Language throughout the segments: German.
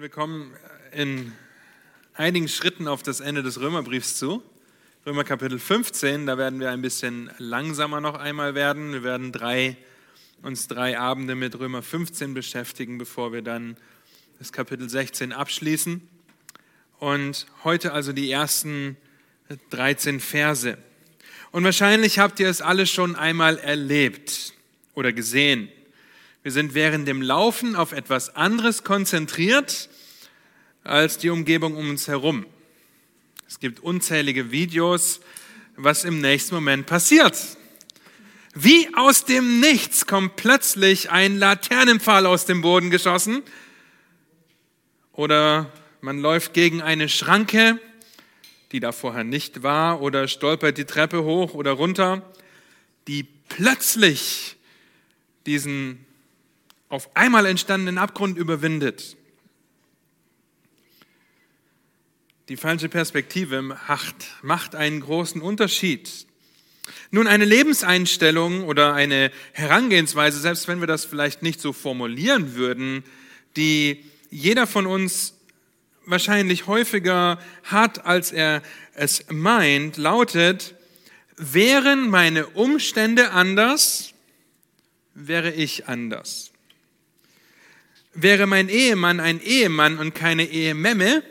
Wir kommen in einigen Schritten auf das Ende des Römerbriefs zu. Römer Kapitel 15, da werden wir ein bisschen langsamer noch einmal werden. Wir werden drei, uns drei Abende mit Römer 15 beschäftigen, bevor wir dann das Kapitel 16 abschließen. Und heute also die ersten 13 Verse. Und wahrscheinlich habt ihr es alle schon einmal erlebt oder gesehen. Wir sind während dem Laufen auf etwas anderes konzentriert als die Umgebung um uns herum. Es gibt unzählige Videos, was im nächsten Moment passiert. Wie aus dem Nichts kommt plötzlich ein Laternenpfahl aus dem Boden geschossen oder man läuft gegen eine Schranke, die da vorher nicht war, oder stolpert die Treppe hoch oder runter, die plötzlich diesen auf einmal entstandenen Abgrund überwindet. Die falsche Perspektive macht, macht einen großen Unterschied. Nun, eine Lebenseinstellung oder eine Herangehensweise, selbst wenn wir das vielleicht nicht so formulieren würden, die jeder von uns wahrscheinlich häufiger hat, als er es meint, lautet, wären meine Umstände anders, wäre ich anders. Wäre mein Ehemann ein Ehemann und keine Ehememme,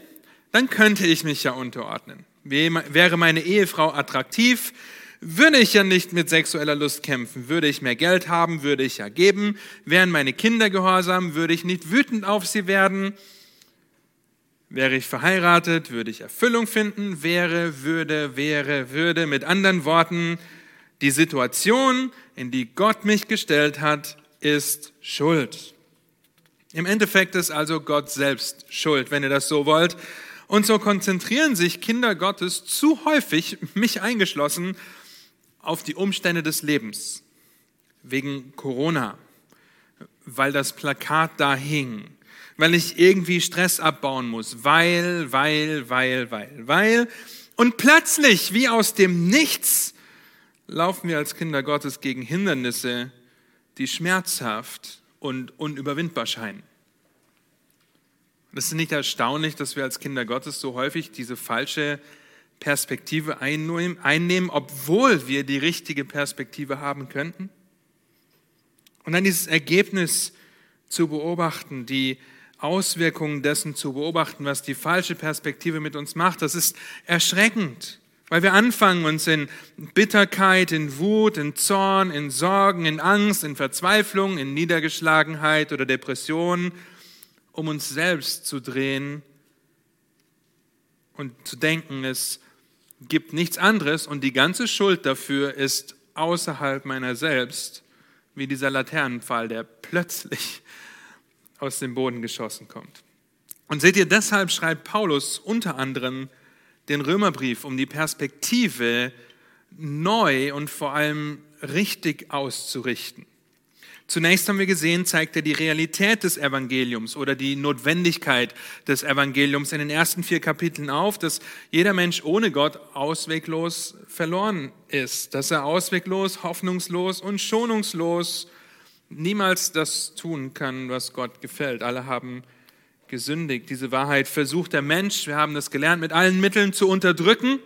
dann könnte ich mich ja unterordnen. Wäre meine Ehefrau attraktiv, würde ich ja nicht mit sexueller Lust kämpfen. Würde ich mehr Geld haben, würde ich ja geben. Wären meine Kinder gehorsam, würde ich nicht wütend auf sie werden. Wäre ich verheiratet, würde ich Erfüllung finden. Wäre, würde, wäre, würde. Mit anderen Worten, die Situation, in die Gott mich gestellt hat, ist Schuld. Im Endeffekt ist also Gott selbst schuld, wenn ihr das so wollt. Und so konzentrieren sich Kinder Gottes zu häufig, mich eingeschlossen, auf die Umstände des Lebens. Wegen Corona, weil das Plakat da hing, weil ich irgendwie Stress abbauen muss, weil, weil, weil, weil, weil. Und plötzlich, wie aus dem Nichts, laufen wir als Kinder Gottes gegen Hindernisse, die schmerzhaft und unüberwindbar scheinen. Das ist nicht erstaunlich, dass wir als Kinder Gottes so häufig diese falsche Perspektive einnehmen, obwohl wir die richtige Perspektive haben könnten? Und dann dieses Ergebnis zu beobachten, die Auswirkungen dessen zu beobachten, was die falsche Perspektive mit uns macht, das ist erschreckend. Weil wir anfangen, uns in Bitterkeit, in Wut, in Zorn, in Sorgen, in Angst, in Verzweiflung, in Niedergeschlagenheit oder Depression, um uns selbst zu drehen und zu denken, es gibt nichts anderes und die ganze Schuld dafür ist außerhalb meiner selbst, wie dieser Laternenpfahl, der plötzlich aus dem Boden geschossen kommt. Und seht ihr, deshalb schreibt Paulus unter anderem, den Römerbrief, um die Perspektive neu und vor allem richtig auszurichten. Zunächst haben wir gesehen, zeigt er die Realität des Evangeliums oder die Notwendigkeit des Evangeliums in den ersten vier Kapiteln auf, dass jeder Mensch ohne Gott ausweglos verloren ist, dass er ausweglos, hoffnungslos und schonungslos niemals das tun kann, was Gott gefällt. Alle haben gesündigt. Diese Wahrheit versucht der Mensch, wir haben das gelernt, mit allen Mitteln zu unterdrücken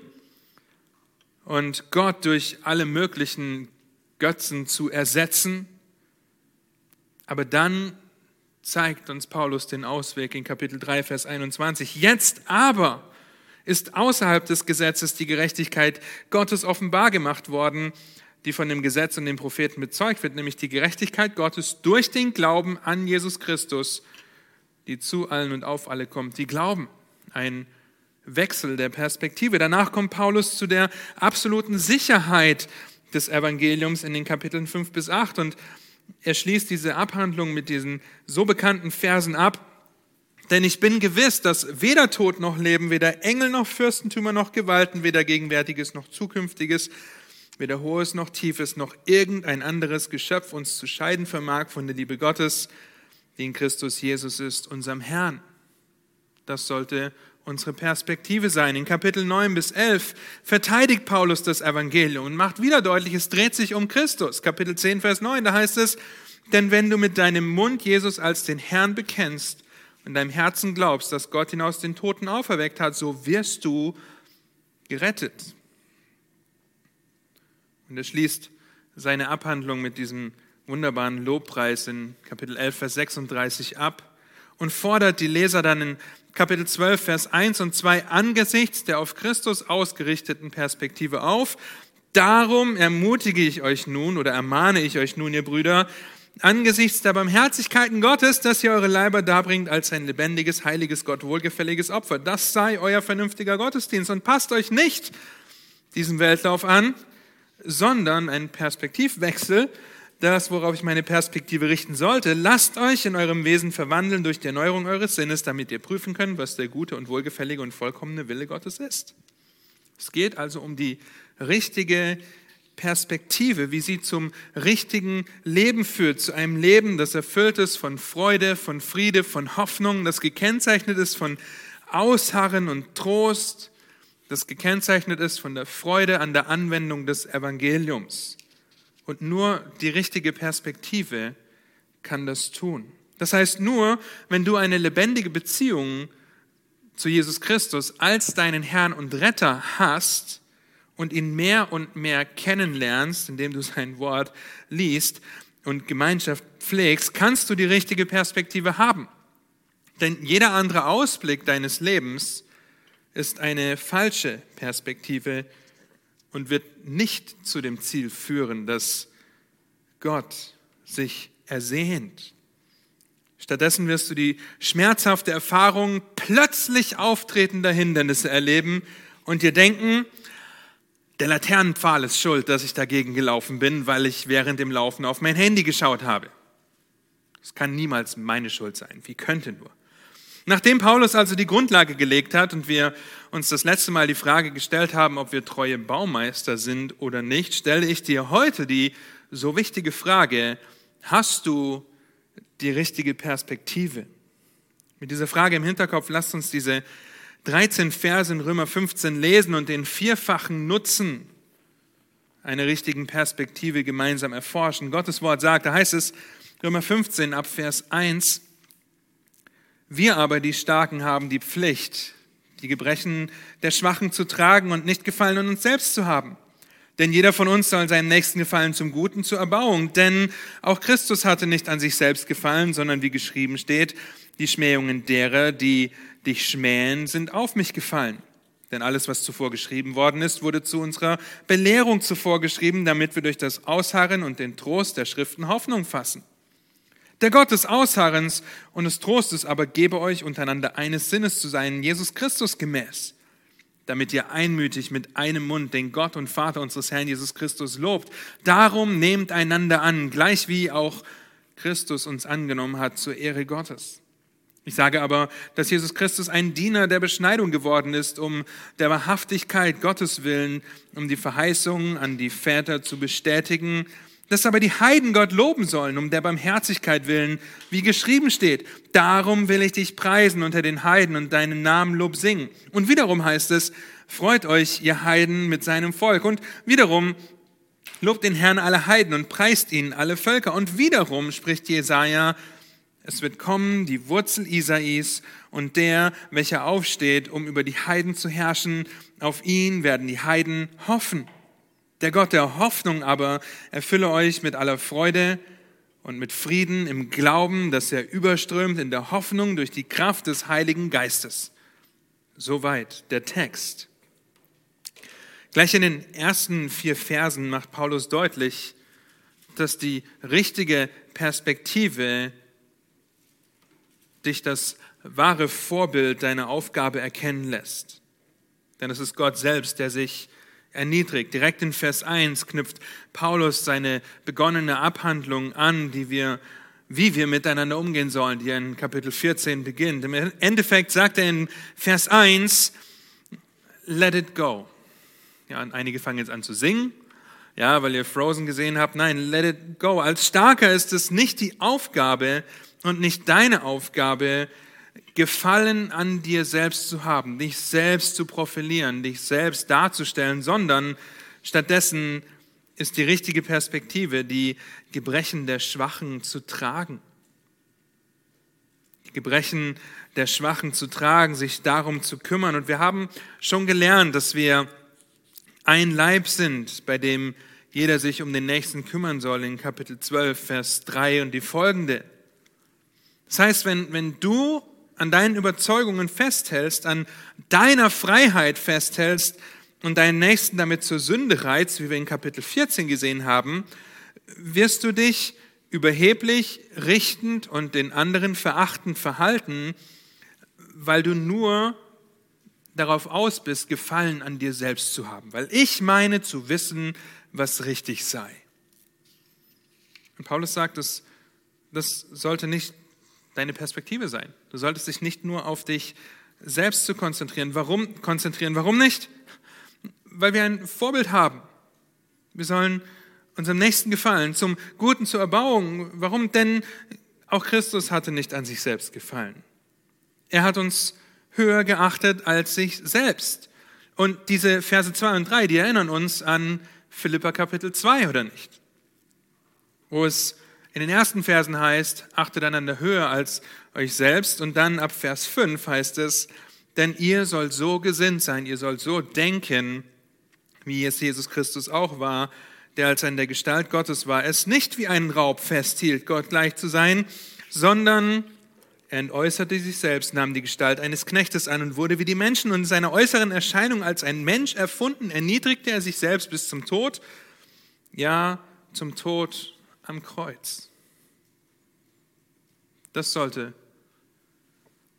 und Gott durch alle möglichen Götzen zu ersetzen. Aber dann zeigt uns Paulus den Ausweg in Kapitel 3, Vers 21. Jetzt aber ist außerhalb des Gesetzes die Gerechtigkeit Gottes offenbar gemacht worden, die von dem Gesetz und den Propheten bezeugt wird, nämlich die Gerechtigkeit Gottes durch den Glauben an Jesus Christus die zu allen und auf alle kommt, die glauben. Ein Wechsel der Perspektive. Danach kommt Paulus zu der absoluten Sicherheit des Evangeliums in den Kapiteln 5 bis 8 und er schließt diese Abhandlung mit diesen so bekannten Versen ab. Denn ich bin gewiss, dass weder Tod noch Leben, weder Engel noch Fürstentümer noch Gewalten, weder Gegenwärtiges noch Zukünftiges, weder Hohes noch Tiefes noch irgendein anderes Geschöpf uns zu scheiden vermag von der Liebe Gottes, die in Christus Jesus ist, unserem Herrn. Das sollte unsere Perspektive sein. In Kapitel 9 bis 11 verteidigt Paulus das Evangelium und macht wieder deutlich, es dreht sich um Christus. Kapitel 10, Vers 9, da heißt es, denn wenn du mit deinem Mund Jesus als den Herrn bekennst in deinem Herzen glaubst, dass Gott ihn aus den Toten auferweckt hat, so wirst du gerettet. Und er schließt seine Abhandlung mit diesem wunderbaren Lobpreis in Kapitel 11, Vers 36 ab und fordert die Leser dann in Kapitel 12, Vers 1 und 2 angesichts der auf Christus ausgerichteten Perspektive auf. Darum ermutige ich euch nun oder ermahne ich euch nun, ihr Brüder, angesichts der Barmherzigkeiten Gottes, dass ihr eure Leiber darbringt als ein lebendiges, heiliges, Gott wohlgefälliges Opfer. Das sei euer vernünftiger Gottesdienst und passt euch nicht diesem Weltlauf an, sondern ein Perspektivwechsel, das, worauf ich meine Perspektive richten sollte. Lasst euch in eurem Wesen verwandeln durch die Erneuerung eures Sinnes, damit ihr prüfen könnt, was der gute und wohlgefällige und vollkommene Wille Gottes ist. Es geht also um die richtige Perspektive, wie sie zum richtigen Leben führt, zu einem Leben, das erfüllt ist von Freude, von Friede, von Hoffnung, das gekennzeichnet ist von Ausharren und Trost, das gekennzeichnet ist von der Freude an der Anwendung des Evangeliums. Und nur die richtige Perspektive kann das tun. Das heißt, nur wenn du eine lebendige Beziehung zu Jesus Christus als deinen Herrn und Retter hast und ihn mehr und mehr kennenlernst, indem du sein Wort liest und Gemeinschaft pflegst, kannst du die richtige Perspektive haben. Denn jeder andere Ausblick deines Lebens ist eine falsche Perspektive und wird nicht zu dem Ziel führen, das Gott sich ersehnt. Stattdessen wirst du die schmerzhafte Erfahrung plötzlich auftretender Hindernisse erleben und dir denken, der Laternenpfahl ist schuld, dass ich dagegen gelaufen bin, weil ich während dem Laufen auf mein Handy geschaut habe. Das kann niemals meine Schuld sein. Wie könnte nur? Nachdem Paulus also die Grundlage gelegt hat und wir uns das letzte Mal die Frage gestellt haben, ob wir treue Baumeister sind oder nicht, stelle ich dir heute die so wichtige Frage, hast du die richtige Perspektive? Mit dieser Frage im Hinterkopf lasst uns diese 13 Verse in Römer 15 lesen und den vierfachen Nutzen einer richtigen Perspektive gemeinsam erforschen. Gottes Wort sagt, da heißt es, Römer 15 ab Vers 1, wir aber, die Starken, haben die Pflicht, die Gebrechen der Schwachen zu tragen und nicht Gefallen an uns selbst zu haben. Denn jeder von uns soll seinen Nächsten gefallen zum Guten, zur Erbauung. Denn auch Christus hatte nicht an sich selbst gefallen, sondern wie geschrieben steht, die Schmähungen derer, die dich schmähen, sind auf mich gefallen. Denn alles, was zuvor geschrieben worden ist, wurde zu unserer Belehrung zuvor geschrieben, damit wir durch das Ausharren und den Trost der Schriften Hoffnung fassen. Der Gott des Ausharrens und des Trostes aber gebe euch untereinander eines Sinnes zu sein, Jesus Christus gemäß, damit ihr einmütig mit einem Mund den Gott und Vater unseres Herrn Jesus Christus lobt. Darum nehmt einander an, gleich wie auch Christus uns angenommen hat zur Ehre Gottes. Ich sage aber, dass Jesus Christus ein Diener der Beschneidung geworden ist, um der Wahrhaftigkeit Gottes willen, um die Verheißungen an die Väter zu bestätigen, dass aber die Heiden Gott loben sollen, um der Barmherzigkeit willen, wie geschrieben steht. Darum will ich dich preisen unter den Heiden und deinen Namen Lob singen. Und wiederum heißt es, freut euch, ihr Heiden, mit seinem Volk. Und wiederum, lobt den Herrn alle Heiden und preist ihn alle Völker. Und wiederum spricht Jesaja, es wird kommen die Wurzel Isais und der, welcher aufsteht, um über die Heiden zu herrschen. Auf ihn werden die Heiden hoffen. Der Gott der Hoffnung aber erfülle euch mit aller Freude und mit Frieden im Glauben, dass er überströmt in der Hoffnung durch die Kraft des Heiligen Geistes. Soweit der Text. Gleich in den ersten vier Versen macht Paulus deutlich, dass die richtige Perspektive dich das wahre Vorbild deiner Aufgabe erkennen lässt. Denn es ist Gott selbst, der sich erniedrigt. Direkt in Vers 1 knüpft Paulus seine begonnene Abhandlung an, die wir, wie wir miteinander umgehen sollen, die in Kapitel 14 beginnt. Im Endeffekt sagt er in Vers 1, let it go. Ja, und einige fangen jetzt an zu singen, ja, weil ihr Frozen gesehen habt. Nein, let it go. Als Starker ist es nicht die Aufgabe und nicht deine Aufgabe, Gefallen an dir selbst zu haben, dich selbst zu profilieren, dich selbst darzustellen, sondern stattdessen ist die richtige Perspektive, die Gebrechen der Schwachen zu tragen. Die Gebrechen der Schwachen zu tragen, sich darum zu kümmern. Und wir haben schon gelernt, dass wir ein Leib sind, bei dem jeder sich um den Nächsten kümmern soll, in Kapitel 12, Vers 3 und die folgende. Das heißt, wenn, wenn du an deinen Überzeugungen festhältst, an deiner Freiheit festhältst und deinen Nächsten damit zur Sünde reizt, wie wir in Kapitel 14 gesehen haben, wirst du dich überheblich, richtend und den anderen verachtend verhalten, weil du nur darauf aus bist, Gefallen an dir selbst zu haben, weil ich meine zu wissen, was richtig sei. Und Paulus sagt, das, das sollte nicht deine Perspektive sein. Du solltest dich nicht nur auf dich selbst zu konzentrieren. Warum konzentrieren? Warum nicht? Weil wir ein Vorbild haben. Wir sollen unserem Nächsten gefallen, zum Guten, zur Erbauung. Warum? Denn auch Christus hatte nicht an sich selbst gefallen. Er hat uns höher geachtet als sich selbst. Und diese Verse 2 und 3, die erinnern uns an Philippa Kapitel 2, oder nicht? Wo es in den ersten Versen heißt, achtet einander höher als euch selbst. Und dann ab Vers 5 heißt es, denn ihr sollt so gesinnt sein, ihr sollt so denken, wie es Jesus Christus auch war, der als er in der Gestalt Gottes war, es nicht wie einen Raub festhielt, Gott gleich zu sein, sondern er entäußerte sich selbst, nahm die Gestalt eines Knechtes an und wurde wie die Menschen und in seiner äußeren Erscheinung als ein Mensch erfunden, erniedrigte er sich selbst bis zum Tod, ja, zum Tod am Kreuz. Das sollte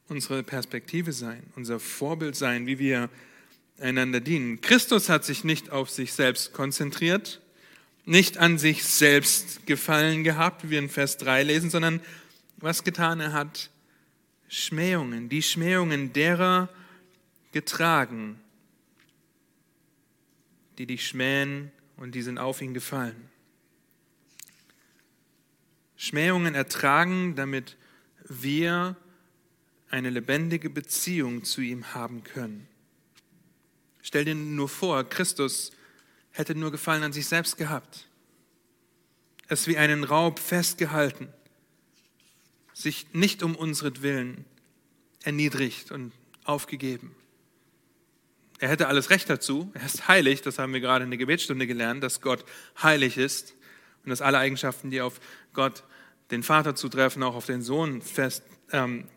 unsere Perspektive sein, unser Vorbild sein, wie wir einander dienen. Christus hat sich nicht auf sich selbst konzentriert, nicht an sich selbst gefallen gehabt, wie wir in Vers 3 lesen, sondern was getan er hat, Schmähungen, die Schmähungen derer getragen, die dich schmähen und die sind auf ihn gefallen. Schmähungen ertragen, damit wir eine lebendige Beziehung zu ihm haben können. Stell dir nur vor, Christus hätte nur Gefallen an sich selbst gehabt, es wie einen Raub festgehalten sich nicht um unseren erniedrigt und aufgegeben. Er hätte alles Recht dazu. Er ist heilig. Das haben wir gerade in der Gebetsstunde gelernt, dass Gott heilig ist und dass alle Eigenschaften, die auf Gott, den Vater zutreffen, auch auf den Sohn fest ähm,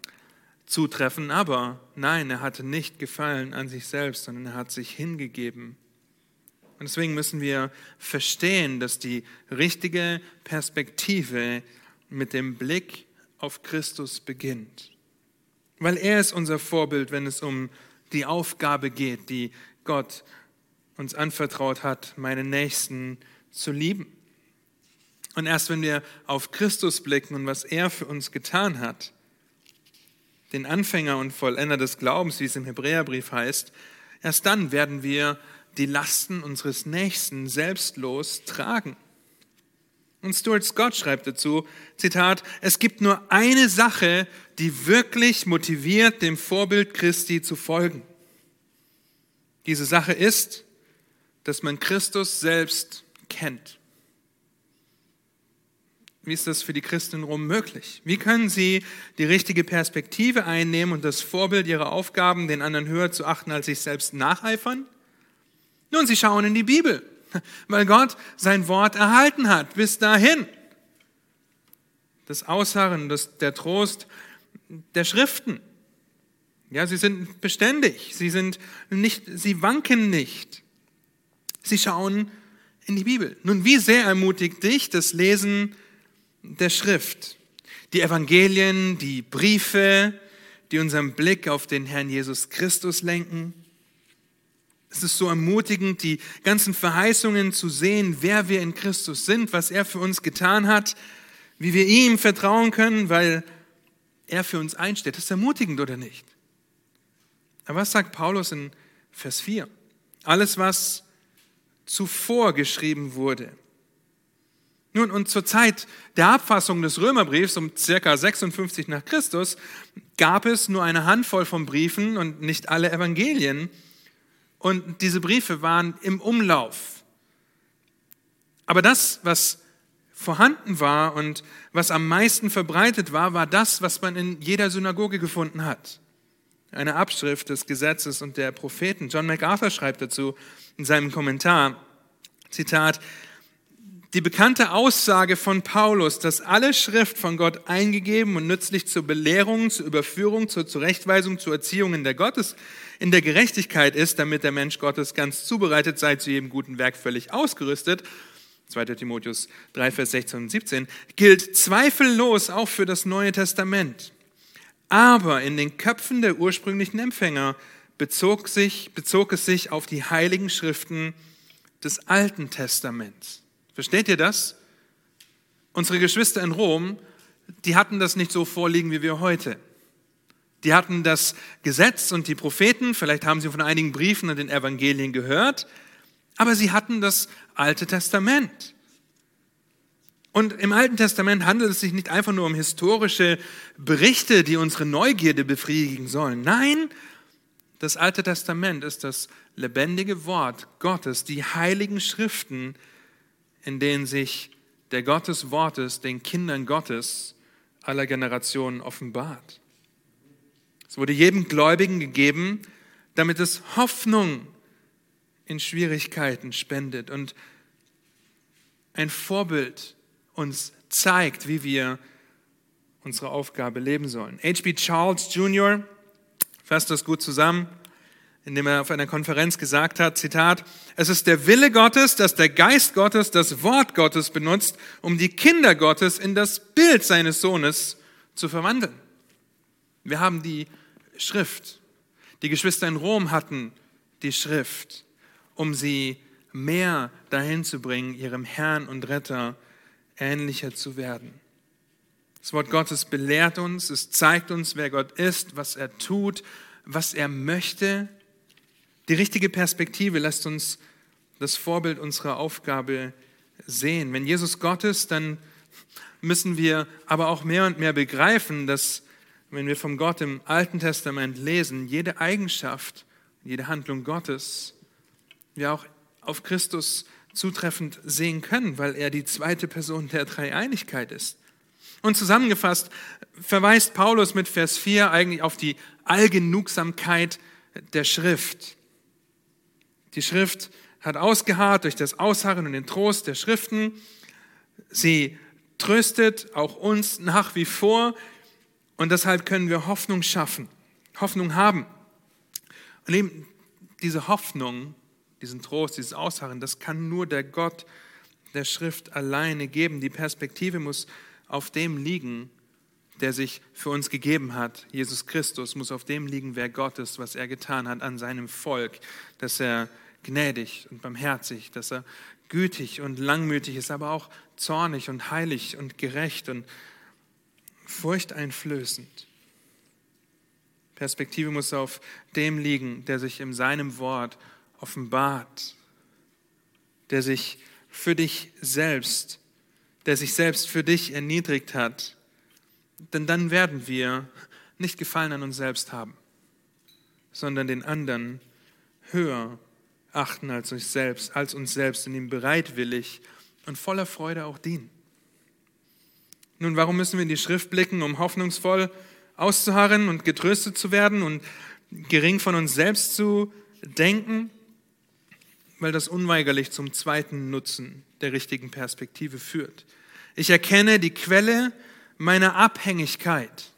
zutreffen. Aber nein, er hatte nicht Gefallen an sich selbst, sondern er hat sich hingegeben. Und deswegen müssen wir verstehen, dass die richtige Perspektive mit dem Blick auf Christus beginnt. Weil er ist unser Vorbild, wenn es um die Aufgabe geht, die Gott uns anvertraut hat, meine Nächsten zu lieben. Und erst wenn wir auf Christus blicken und was er für uns getan hat, den Anfänger und Vollender des Glaubens, wie es im Hebräerbrief heißt, erst dann werden wir die Lasten unseres Nächsten selbstlos tragen. Und Stuart Scott schreibt dazu, Zitat, es gibt nur eine Sache, die wirklich motiviert, dem Vorbild Christi zu folgen. Diese Sache ist, dass man Christus selbst kennt. Wie ist das für die Christen in Rom möglich? Wie können sie die richtige Perspektive einnehmen und das Vorbild ihrer Aufgaben, den anderen höher zu achten als sich selbst, nacheifern? Nun, sie schauen in die Bibel weil Gott sein Wort erhalten hat bis dahin. Das Ausharren, das, der Trost der Schriften. Ja, sie sind beständig, sie sind nicht, sie wanken nicht. Sie schauen in die Bibel. Nun, wie sehr ermutigt dich das Lesen der Schrift? Die Evangelien, die Briefe, die unseren Blick auf den Herrn Jesus Christus lenken. Es ist so ermutigend, die ganzen Verheißungen zu sehen, wer wir in Christus sind, was er für uns getan hat, wie wir ihm vertrauen können, weil er für uns einsteht. Das ist ermutigend oder nicht? Aber was sagt Paulus in Vers 4? Alles, was zuvor geschrieben wurde. Nun, und zur Zeit der Abfassung des Römerbriefs um circa 56 nach Christus gab es nur eine Handvoll von Briefen und nicht alle Evangelien. Und diese Briefe waren im Umlauf. Aber das, was vorhanden war und was am meisten verbreitet war, war das, was man in jeder Synagoge gefunden hat. Eine Abschrift des Gesetzes und der Propheten. John MacArthur schreibt dazu in seinem Kommentar, Zitat, die bekannte Aussage von Paulus, dass alle Schrift von Gott eingegeben und nützlich zur Belehrung, zur Überführung, zur Zurechtweisung, zur Erziehung in der Gottes, in der Gerechtigkeit ist, damit der Mensch Gottes ganz zubereitet sei, zu jedem guten Werk völlig ausgerüstet, 2. Timotheus 3, Vers 16 und 17, gilt zweifellos auch für das Neue Testament. Aber in den Köpfen der ursprünglichen Empfänger bezog, sich, bezog es sich auf die heiligen Schriften des Alten Testaments. Versteht ihr das? Unsere Geschwister in Rom, die hatten das nicht so vorliegen wie wir heute. Die hatten das Gesetz und die Propheten, vielleicht haben sie von einigen Briefen und den Evangelien gehört, aber sie hatten das Alte Testament. Und im Alten Testament handelt es sich nicht einfach nur um historische Berichte, die unsere Neugierde befriedigen sollen. Nein, das Alte Testament ist das lebendige Wort Gottes, die heiligen Schriften, in denen sich der Gott Wortes den Kindern Gottes aller Generationen offenbart. Es wurde jedem Gläubigen gegeben, damit es Hoffnung in Schwierigkeiten spendet und ein Vorbild uns zeigt, wie wir unsere Aufgabe leben sollen. H.B. Charles Jr. fasst das gut zusammen, indem er auf einer Konferenz gesagt hat, Zitat, es ist der Wille Gottes, dass der Geist Gottes das Wort Gottes benutzt, um die Kinder Gottes in das Bild seines Sohnes zu verwandeln. Wir haben die Schrift. Die Geschwister in Rom hatten die Schrift um sie mehr dahin zu bringen, ihrem Herrn und Retter ähnlicher zu werden. Das Wort Gottes belehrt uns, es zeigt uns, wer Gott ist, was er tut, was er möchte. Die richtige Perspektive lässt uns das Vorbild unserer Aufgabe sehen. Wenn Jesus Gott ist, dann müssen wir aber auch mehr und mehr begreifen, dass wenn wir vom Gott im Alten Testament lesen, jede Eigenschaft, jede Handlung Gottes wir auch auf Christus zutreffend sehen können, weil er die zweite Person der Dreieinigkeit ist. Und zusammengefasst verweist Paulus mit Vers 4 eigentlich auf die Allgenugsamkeit der Schrift. Die Schrift hat ausgeharrt durch das Ausharren und den Trost der Schriften. Sie tröstet auch uns nach wie vor und deshalb können wir Hoffnung schaffen, Hoffnung haben. Und eben diese Hoffnung diesen Trost, dieses Ausharren, das kann nur der Gott der Schrift alleine geben. Die Perspektive muss auf dem liegen, der sich für uns gegeben hat. Jesus Christus muss auf dem liegen, wer Gott ist, was er getan hat an seinem Volk, dass er gnädig und barmherzig, dass er gütig und langmütig ist, aber auch zornig und heilig und gerecht und furchteinflößend. Perspektive muss auf dem liegen, der sich in seinem Wort offenbart, der sich für dich selbst, der sich selbst für dich erniedrigt hat, denn dann werden wir nicht Gefallen an uns selbst haben, sondern den anderen höher achten als uns selbst, als uns selbst und ihm bereitwillig und voller Freude auch dienen. Nun, warum müssen wir in die Schrift blicken, um hoffnungsvoll auszuharren und getröstet zu werden und gering von uns selbst zu denken? weil das unweigerlich zum zweiten Nutzen der richtigen Perspektive führt. Ich erkenne die Quelle meiner Abhängigkeit.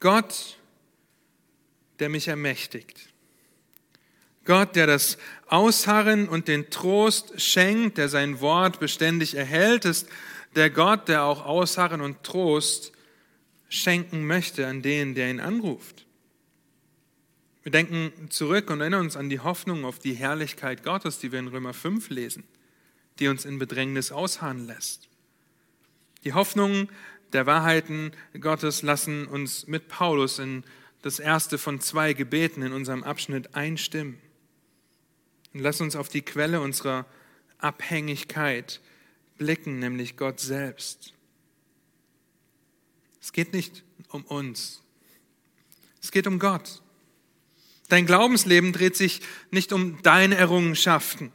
Gott, der mich ermächtigt. Gott, der das Ausharren und den Trost schenkt, der sein Wort beständig erhält, ist der Gott, der auch Ausharren und Trost schenken möchte an den, der ihn anruft. Wir denken zurück und erinnern uns an die Hoffnung auf die Herrlichkeit Gottes, die wir in Römer 5 lesen, die uns in Bedrängnis ausharren lässt. Die Hoffnung der Wahrheiten Gottes lassen uns mit Paulus in das erste von zwei Gebeten in unserem Abschnitt einstimmen. Und lass uns auf die Quelle unserer Abhängigkeit blicken, nämlich Gott selbst. Es geht nicht um uns. Es geht um Gott. Dein Glaubensleben dreht sich nicht um deine Errungenschaften,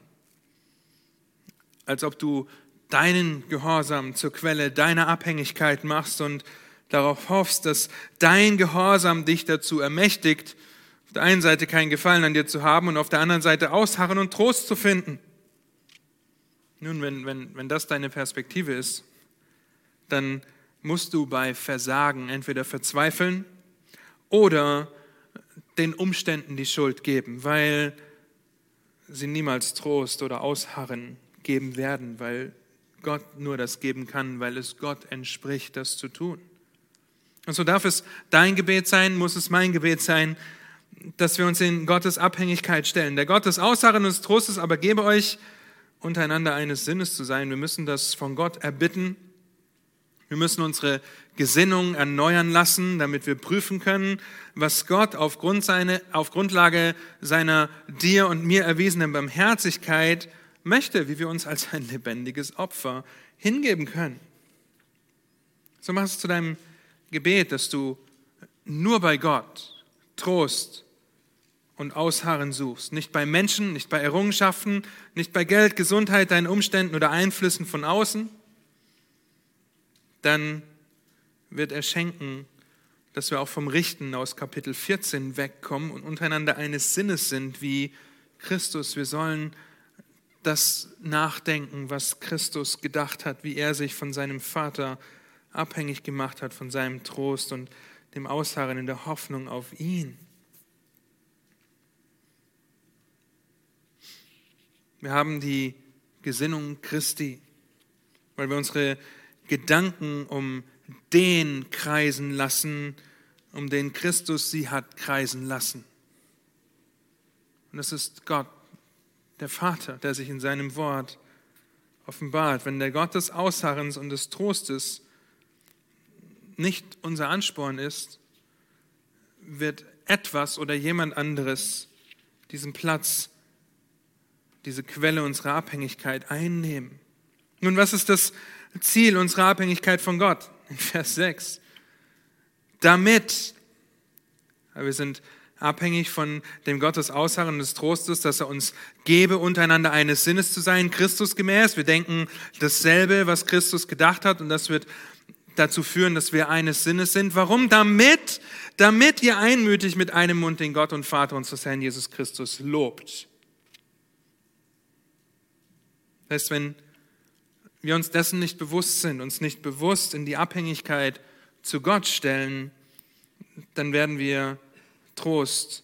als ob du deinen Gehorsam zur Quelle deiner Abhängigkeit machst und darauf hoffst, dass dein Gehorsam dich dazu ermächtigt, auf der einen Seite keinen Gefallen an dir zu haben und auf der anderen Seite ausharren und Trost zu finden. Nun, wenn, wenn, wenn das deine Perspektive ist, dann musst du bei Versagen entweder verzweifeln oder den Umständen die Schuld geben, weil sie niemals Trost oder Ausharren geben werden, weil Gott nur das geben kann, weil es Gott entspricht, das zu tun. Und so darf es dein Gebet sein, muss es mein Gebet sein, dass wir uns in Gottes Abhängigkeit stellen. Der Gott des Ausharren und des Trostes aber gebe euch, untereinander eines Sinnes zu sein. Wir müssen das von Gott erbitten. Wir müssen unsere Gesinnung erneuern lassen, damit wir prüfen können, was Gott aufgrund seine, auf Grundlage seiner dir und mir erwiesenen Barmherzigkeit möchte, wie wir uns als ein lebendiges Opfer hingeben können. So mach es zu deinem Gebet, dass du nur bei Gott Trost und Ausharren suchst. Nicht bei Menschen, nicht bei Errungenschaften, nicht bei Geld, Gesundheit, deinen Umständen oder Einflüssen von außen. Dann wird er schenken, dass wir auch vom Richten aus Kapitel 14 wegkommen und untereinander eines Sinnes sind wie Christus. Wir sollen das nachdenken, was Christus gedacht hat, wie er sich von seinem Vater abhängig gemacht hat, von seinem Trost und dem Ausharren in der Hoffnung auf ihn. Wir haben die Gesinnung Christi, weil wir unsere Gedanken um den kreisen lassen, um den Christus sie hat kreisen lassen. Und das ist Gott, der Vater, der sich in seinem Wort offenbart. Wenn der Gott des Ausharrens und des Trostes nicht unser Ansporn ist, wird etwas oder jemand anderes diesen Platz diese Quelle unserer Abhängigkeit einnehmen. Nun, was ist das Ziel unserer Abhängigkeit von Gott? In Vers 6. Damit, wir sind abhängig von dem Gott des Ausharren des Trostes, dass er uns gebe, untereinander eines Sinnes zu sein, Christus gemäß. Wir denken dasselbe, was Christus gedacht hat und das wird dazu führen, dass wir eines Sinnes sind. Warum? Damit, damit ihr einmütig mit einem Mund den Gott und Vater unseres Herrn Jesus Christus lobt. Das heißt, wenn wir uns dessen nicht bewusst sind, uns nicht bewusst in die Abhängigkeit zu Gott stellen, dann werden wir Trost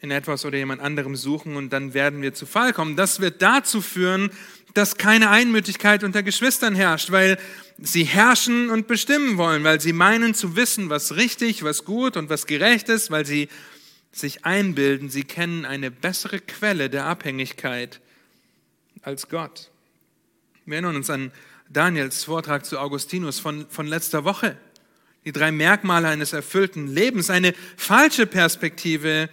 in etwas oder jemand anderem suchen und dann werden wir zu Fall kommen. Das wird dazu führen, dass keine Einmütigkeit unter Geschwistern herrscht, weil sie herrschen und bestimmen wollen, weil sie meinen zu wissen, was richtig, was gut und was gerecht ist, weil sie sich einbilden, sie kennen eine bessere Quelle der Abhängigkeit als Gott. Wir erinnern uns an Daniels Vortrag zu Augustinus von, von letzter Woche. Die drei Merkmale eines erfüllten Lebens. Eine falsche Perspektive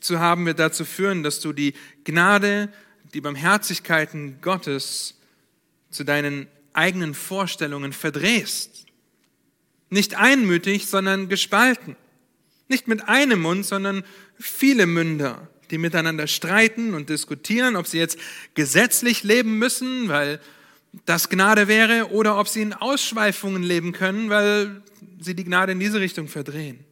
zu haben wird dazu führen, dass du die Gnade, die Barmherzigkeiten Gottes zu deinen eigenen Vorstellungen verdrehst. Nicht einmütig, sondern gespalten. Nicht mit einem Mund, sondern viele Münder die miteinander streiten und diskutieren, ob sie jetzt gesetzlich leben müssen, weil das Gnade wäre, oder ob sie in Ausschweifungen leben können, weil sie die Gnade in diese Richtung verdrehen.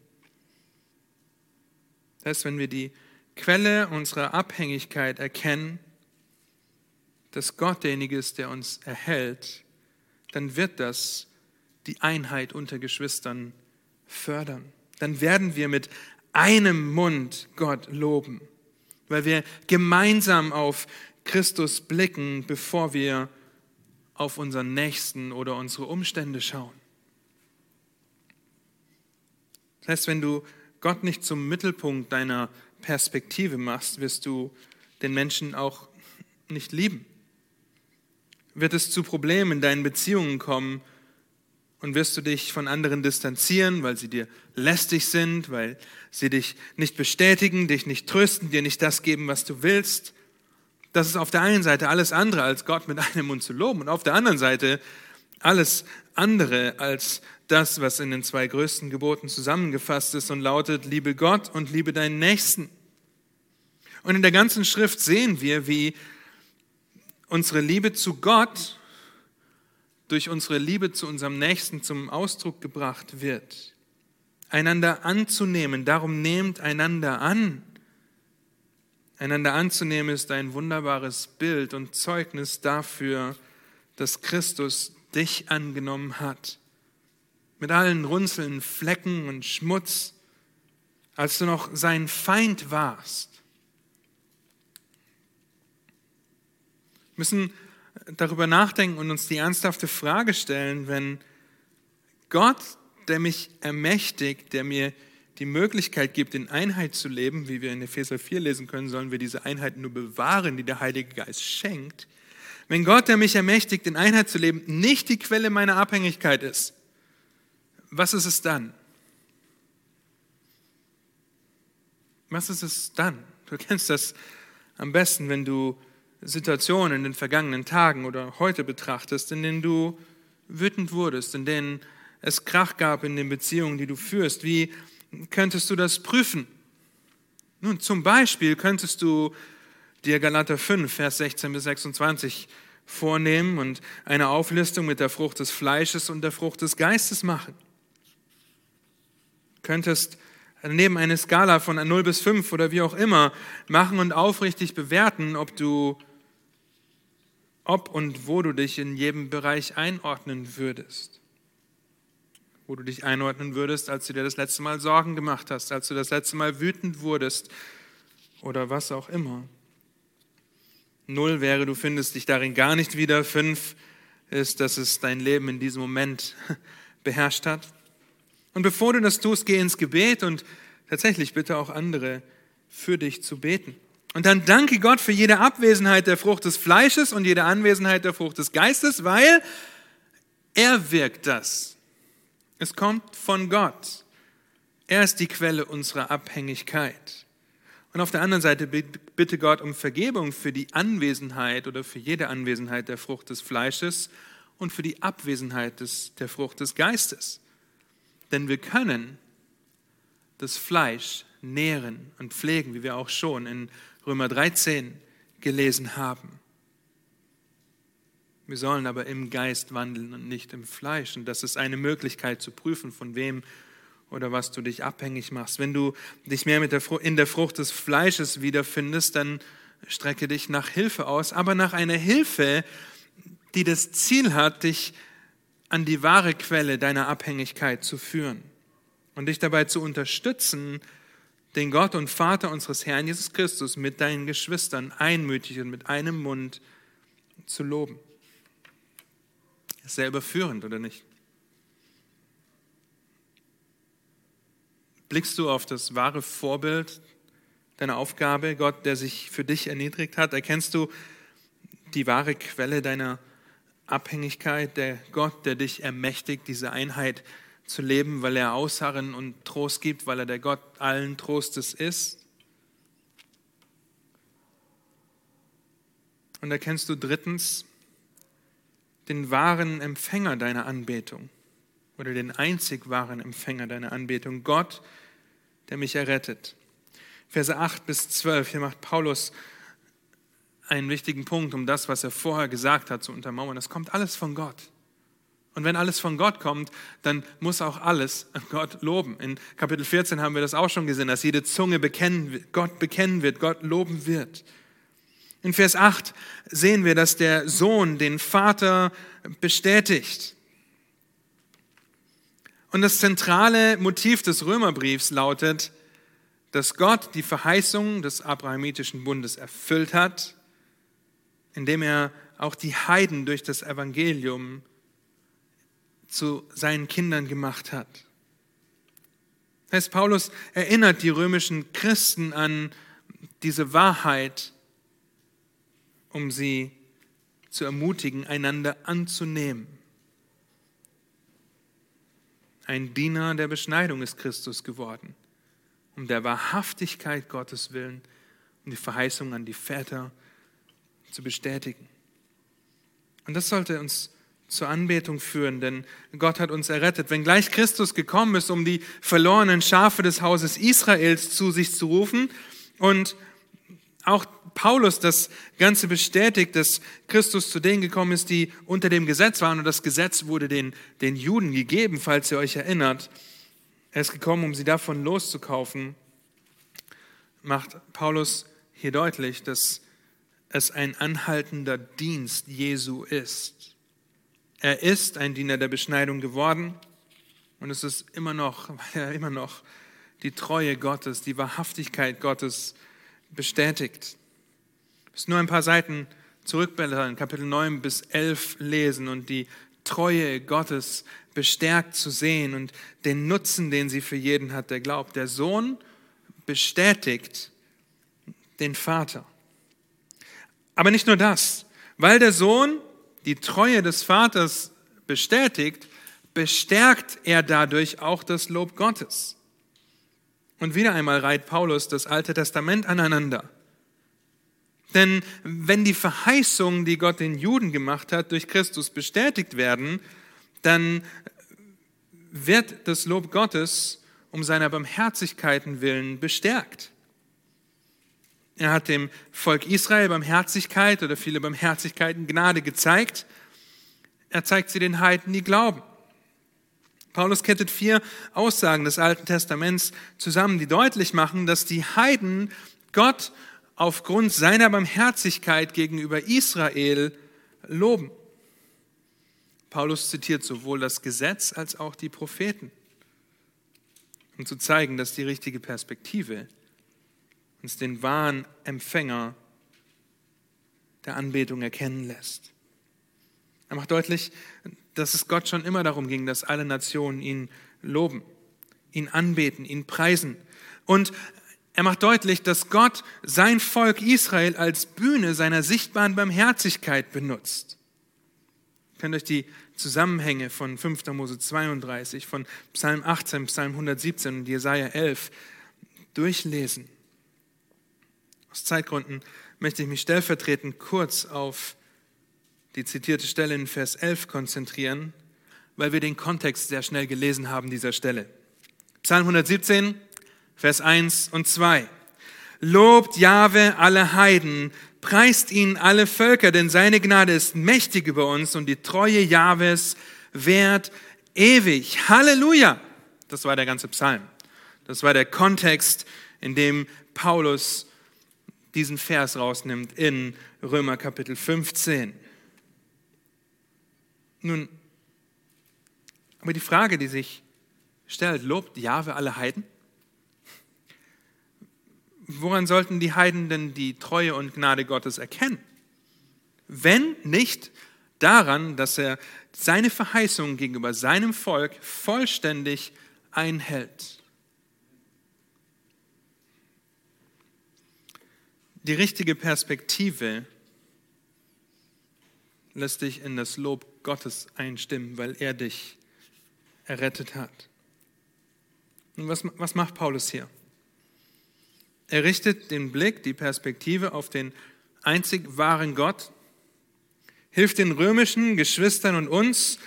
Das heißt, wenn wir die Quelle unserer Abhängigkeit erkennen, dass Gott derjenige ist, der uns erhält, dann wird das die Einheit unter Geschwistern fördern. Dann werden wir mit einem Mund Gott loben weil wir gemeinsam auf Christus blicken, bevor wir auf unseren Nächsten oder unsere Umstände schauen. Das heißt, wenn du Gott nicht zum Mittelpunkt deiner Perspektive machst, wirst du den Menschen auch nicht lieben. Wird es zu Problemen in deinen Beziehungen kommen, und wirst du dich von anderen distanzieren, weil sie dir lästig sind, weil sie dich nicht bestätigen, dich nicht trösten, dir nicht das geben, was du willst. Das ist auf der einen Seite alles andere, als Gott mit einem Mund zu loben und auf der anderen Seite alles andere als das, was in den zwei größten Geboten zusammengefasst ist und lautet, liebe Gott und liebe deinen Nächsten. Und in der ganzen Schrift sehen wir, wie unsere Liebe zu Gott durch unsere Liebe zu unserem Nächsten zum Ausdruck gebracht wird. Einander anzunehmen, darum nehmt einander an. Einander anzunehmen ist ein wunderbares Bild und Zeugnis dafür, dass Christus dich angenommen hat. Mit allen Runzeln, Flecken und Schmutz, als du noch sein Feind warst. Wir müssen darüber nachdenken und uns die ernsthafte Frage stellen, wenn Gott, der mich ermächtigt, der mir die Möglichkeit gibt, in Einheit zu leben, wie wir in Epheser 4 lesen können, sollen wir diese Einheit nur bewahren, die der Heilige Geist schenkt. Wenn Gott, der mich ermächtigt, in Einheit zu leben, nicht die Quelle meiner Abhängigkeit ist, was ist es dann? Was ist es dann? Du kennst das am besten, wenn du Situationen in den vergangenen Tagen oder heute betrachtest, in denen du wütend wurdest, in denen es Krach gab in den Beziehungen, die du führst. Wie könntest du das prüfen? Nun, zum Beispiel könntest du dir Galater 5, Vers 16 bis 26 vornehmen und eine Auflistung mit der Frucht des Fleisches und der Frucht des Geistes machen. Könntest neben eine Skala von 0 bis 5 oder wie auch immer machen und aufrichtig bewerten, ob du ob und wo du dich in jedem Bereich einordnen würdest. Wo du dich einordnen würdest, als du dir das letzte Mal Sorgen gemacht hast, als du das letzte Mal wütend wurdest oder was auch immer. Null wäre, du findest dich darin gar nicht wieder. Fünf ist, dass es dein Leben in diesem Moment beherrscht hat. Und bevor du das tust, geh ins Gebet und tatsächlich bitte auch andere für dich zu beten. Und dann danke Gott für jede Abwesenheit der Frucht des Fleisches und jede Anwesenheit der Frucht des Geistes, weil er wirkt das. Es kommt von Gott. Er ist die Quelle unserer Abhängigkeit. Und auf der anderen Seite bitte Gott um Vergebung für die Anwesenheit oder für jede Anwesenheit der Frucht des Fleisches und für die Abwesenheit des, der Frucht des Geistes. Denn wir können das Fleisch nähren und pflegen, wie wir auch schon in Römer 13 gelesen haben. Wir sollen aber im Geist wandeln und nicht im Fleisch. Und das ist eine Möglichkeit zu prüfen, von wem oder was du dich abhängig machst. Wenn du dich mehr mit der, in der Frucht des Fleisches wiederfindest, dann strecke dich nach Hilfe aus, aber nach einer Hilfe, die das Ziel hat, dich an die wahre Quelle deiner Abhängigkeit zu führen und dich dabei zu unterstützen, den Gott und Vater unseres Herrn Jesus Christus mit deinen Geschwistern einmütig und mit einem Mund zu loben. Ist sehr überführend, oder nicht? Blickst du auf das wahre Vorbild deiner Aufgabe, Gott, der sich für dich erniedrigt hat? Erkennst du die wahre Quelle deiner Abhängigkeit, der Gott, der dich ermächtigt, diese Einheit zu leben, weil er Ausharren und Trost gibt, weil er der Gott allen Trostes ist. Und erkennst du drittens den wahren Empfänger deiner Anbetung oder den einzig wahren Empfänger deiner Anbetung, Gott, der mich errettet. Verse 8 bis 12, hier macht Paulus einen wichtigen Punkt, um das, was er vorher gesagt hat, zu untermauern. Das kommt alles von Gott. Und wenn alles von Gott kommt, dann muss auch alles Gott loben. In Kapitel 14 haben wir das auch schon gesehen, dass jede Zunge bekennen, Gott bekennen wird, Gott loben wird. In Vers 8 sehen wir, dass der Sohn den Vater bestätigt. Und das zentrale Motiv des Römerbriefs lautet, dass Gott die Verheißung des abrahamitischen Bundes erfüllt hat, indem er auch die Heiden durch das Evangelium zu seinen Kindern gemacht hat. Das heißt, Paulus erinnert die römischen Christen an diese Wahrheit, um sie zu ermutigen, einander anzunehmen. Ein Diener der Beschneidung ist Christus geworden, um der Wahrhaftigkeit Gottes willen, um die Verheißung an die Väter zu bestätigen. Und das sollte uns zur Anbetung führen, denn Gott hat uns errettet. Wenn gleich Christus gekommen ist, um die verlorenen Schafe des Hauses Israels zu sich zu rufen und auch Paulus das Ganze bestätigt, dass Christus zu denen gekommen ist, die unter dem Gesetz waren und das Gesetz wurde den, den Juden gegeben, falls ihr euch erinnert. Er ist gekommen, um sie davon loszukaufen, macht Paulus hier deutlich, dass es ein anhaltender Dienst Jesu ist. Er ist ein Diener der Beschneidung geworden und es ist immer noch, weil er immer noch die Treue Gottes, die Wahrhaftigkeit Gottes bestätigt. Es nur ein paar Seiten zurückblättern, Kapitel 9 bis 11 lesen und die Treue Gottes bestärkt zu sehen und den Nutzen, den sie für jeden hat, der glaubt. Der Sohn bestätigt den Vater. Aber nicht nur das, weil der Sohn die Treue des Vaters bestätigt, bestärkt er dadurch auch das Lob Gottes. Und wieder einmal reiht Paulus das Alte Testament aneinander. Denn wenn die Verheißungen, die Gott den Juden gemacht hat, durch Christus bestätigt werden, dann wird das Lob Gottes um seiner Barmherzigkeiten willen bestärkt. Er hat dem Volk Israel Barmherzigkeit oder viele Barmherzigkeiten Gnade gezeigt. Er zeigt sie den Heiden, die glauben. Paulus kettet vier Aussagen des Alten Testaments zusammen, die deutlich machen, dass die Heiden Gott aufgrund seiner Barmherzigkeit gegenüber Israel loben. Paulus zitiert sowohl das Gesetz als auch die Propheten, um zu zeigen, dass die richtige Perspektive uns den wahren Empfänger der Anbetung erkennen lässt. Er macht deutlich, dass es Gott schon immer darum ging, dass alle Nationen ihn loben, ihn anbeten, ihn preisen. Und er macht deutlich, dass Gott sein Volk Israel als Bühne seiner sichtbaren Barmherzigkeit benutzt. Ihr könnt euch die Zusammenhänge von 5. Mose 32, von Psalm 18, Psalm 117 und Jesaja 11 durchlesen. Aus Zeitgründen möchte ich mich stellvertretend kurz auf die zitierte Stelle in Vers 11 konzentrieren, weil wir den Kontext sehr schnell gelesen haben dieser Stelle. Psalm 117, Vers 1 und 2. Lobt Jahwe alle Heiden, preist ihn alle Völker, denn seine Gnade ist mächtig über uns und die Treue Jahwes währt ewig. Halleluja! Das war der ganze Psalm. Das war der Kontext, in dem Paulus diesen Vers rausnimmt in Römer Kapitel 15. Nun, aber die Frage, die sich stellt, lobt Jahwe alle Heiden? Woran sollten die Heiden denn die Treue und Gnade Gottes erkennen? Wenn nicht daran, dass er seine Verheißungen gegenüber seinem Volk vollständig einhält. Die richtige Perspektive lässt dich in das Lob Gottes einstimmen, weil er dich errettet hat. Und was, was macht Paulus hier? Er richtet den Blick, die Perspektive auf den einzig wahren Gott, hilft den römischen Geschwistern und uns,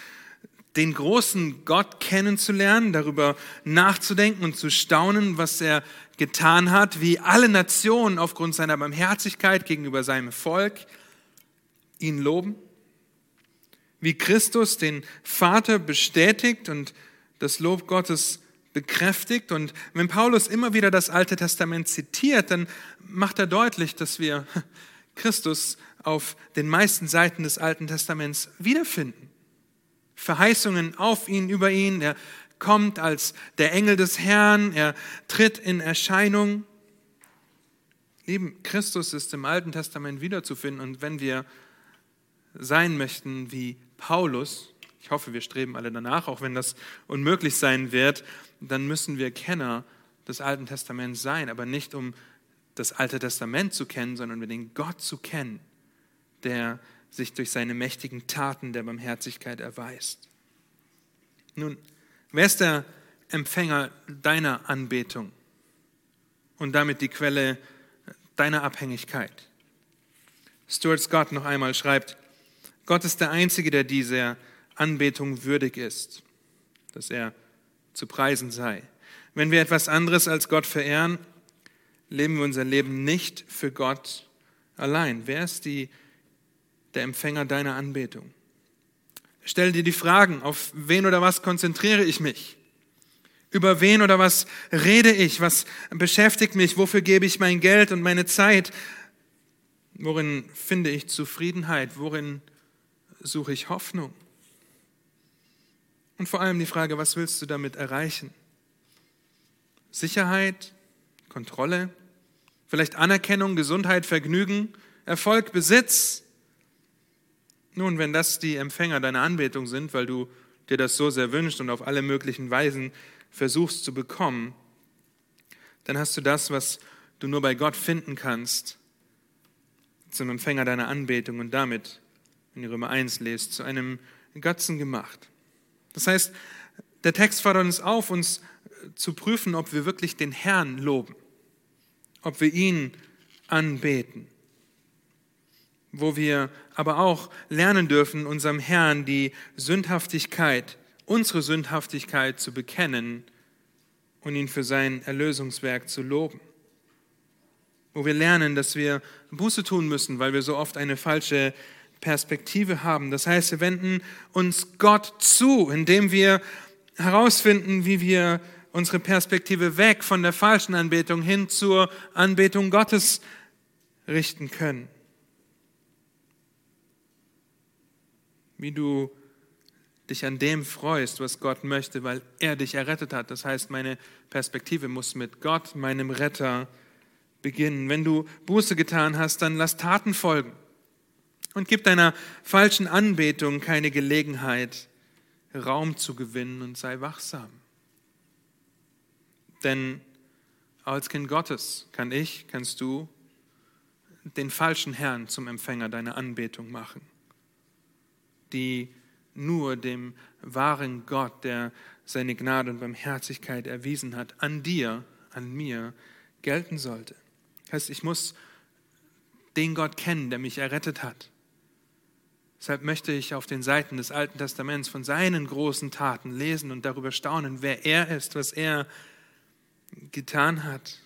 den großen Gott kennenzulernen, darüber nachzudenken und zu staunen, was er getan hat, wie alle Nationen aufgrund seiner Barmherzigkeit gegenüber seinem Volk ihn loben wie Christus den Vater bestätigt und das Lob Gottes bekräftigt. Und wenn Paulus immer wieder das Alte Testament zitiert, dann macht er deutlich, dass wir Christus auf den meisten Seiten des Alten Testaments wiederfinden. Verheißungen auf ihn, über ihn. Er kommt als der Engel des Herrn. Er tritt in Erscheinung. Lieben, Christus ist im Alten Testament wiederzufinden. Und wenn wir sein möchten wie Paulus, ich hoffe, wir streben alle danach, auch wenn das unmöglich sein wird, dann müssen wir Kenner des Alten Testaments sein, aber nicht um das Alte Testament zu kennen, sondern um den Gott zu kennen, der sich durch seine mächtigen Taten der Barmherzigkeit erweist. Nun, wer ist der Empfänger deiner Anbetung und damit die Quelle deiner Abhängigkeit? Stuart Scott noch einmal schreibt, Gott ist der Einzige, der dieser Anbetung würdig ist, dass er zu preisen sei. Wenn wir etwas anderes als Gott verehren, leben wir unser Leben nicht für Gott allein? Wer ist die, der Empfänger deiner Anbetung? Stell dir die Fragen, auf wen oder was konzentriere ich mich? Über wen oder was rede ich? Was beschäftigt mich? Wofür gebe ich mein Geld und meine Zeit? Worin finde ich Zufriedenheit? Worin suche ich Hoffnung? Und vor allem die Frage, was willst du damit erreichen? Sicherheit, Kontrolle, vielleicht Anerkennung, Gesundheit, Vergnügen, Erfolg, Besitz. Nun, wenn das die Empfänger deiner Anbetung sind, weil du dir das so sehr wünschst und auf alle möglichen Weisen versuchst zu bekommen, dann hast du das, was du nur bei Gott finden kannst, zum Empfänger deiner Anbetung und damit, wenn ihr Römer 1 lest, zu einem Götzen gemacht. Das heißt, der Text fordert uns auf, uns zu prüfen, ob wir wirklich den Herrn loben ob wir ihn anbeten. Wo wir aber auch lernen dürfen, unserem Herrn die Sündhaftigkeit, unsere Sündhaftigkeit zu bekennen und ihn für sein Erlösungswerk zu loben. Wo wir lernen, dass wir Buße tun müssen, weil wir so oft eine falsche Perspektive haben. Das heißt, wir wenden uns Gott zu, indem wir herausfinden, wie wir unsere Perspektive weg von der falschen Anbetung hin zur Anbetung Gottes richten können. Wie du dich an dem freust, was Gott möchte, weil er dich errettet hat. Das heißt, meine Perspektive muss mit Gott, meinem Retter, beginnen. Wenn du Buße getan hast, dann lass Taten folgen und gib deiner falschen Anbetung keine Gelegenheit, Raum zu gewinnen und sei wachsam. Denn als Kind Gottes kann ich, kannst du den falschen Herrn zum Empfänger deiner Anbetung machen, die nur dem wahren Gott, der seine Gnade und Barmherzigkeit erwiesen hat, an dir, an mir gelten sollte. Das heißt, ich muss den Gott kennen, der mich errettet hat. Deshalb möchte ich auf den Seiten des Alten Testaments von seinen großen Taten lesen und darüber staunen, wer er ist, was er getan hat.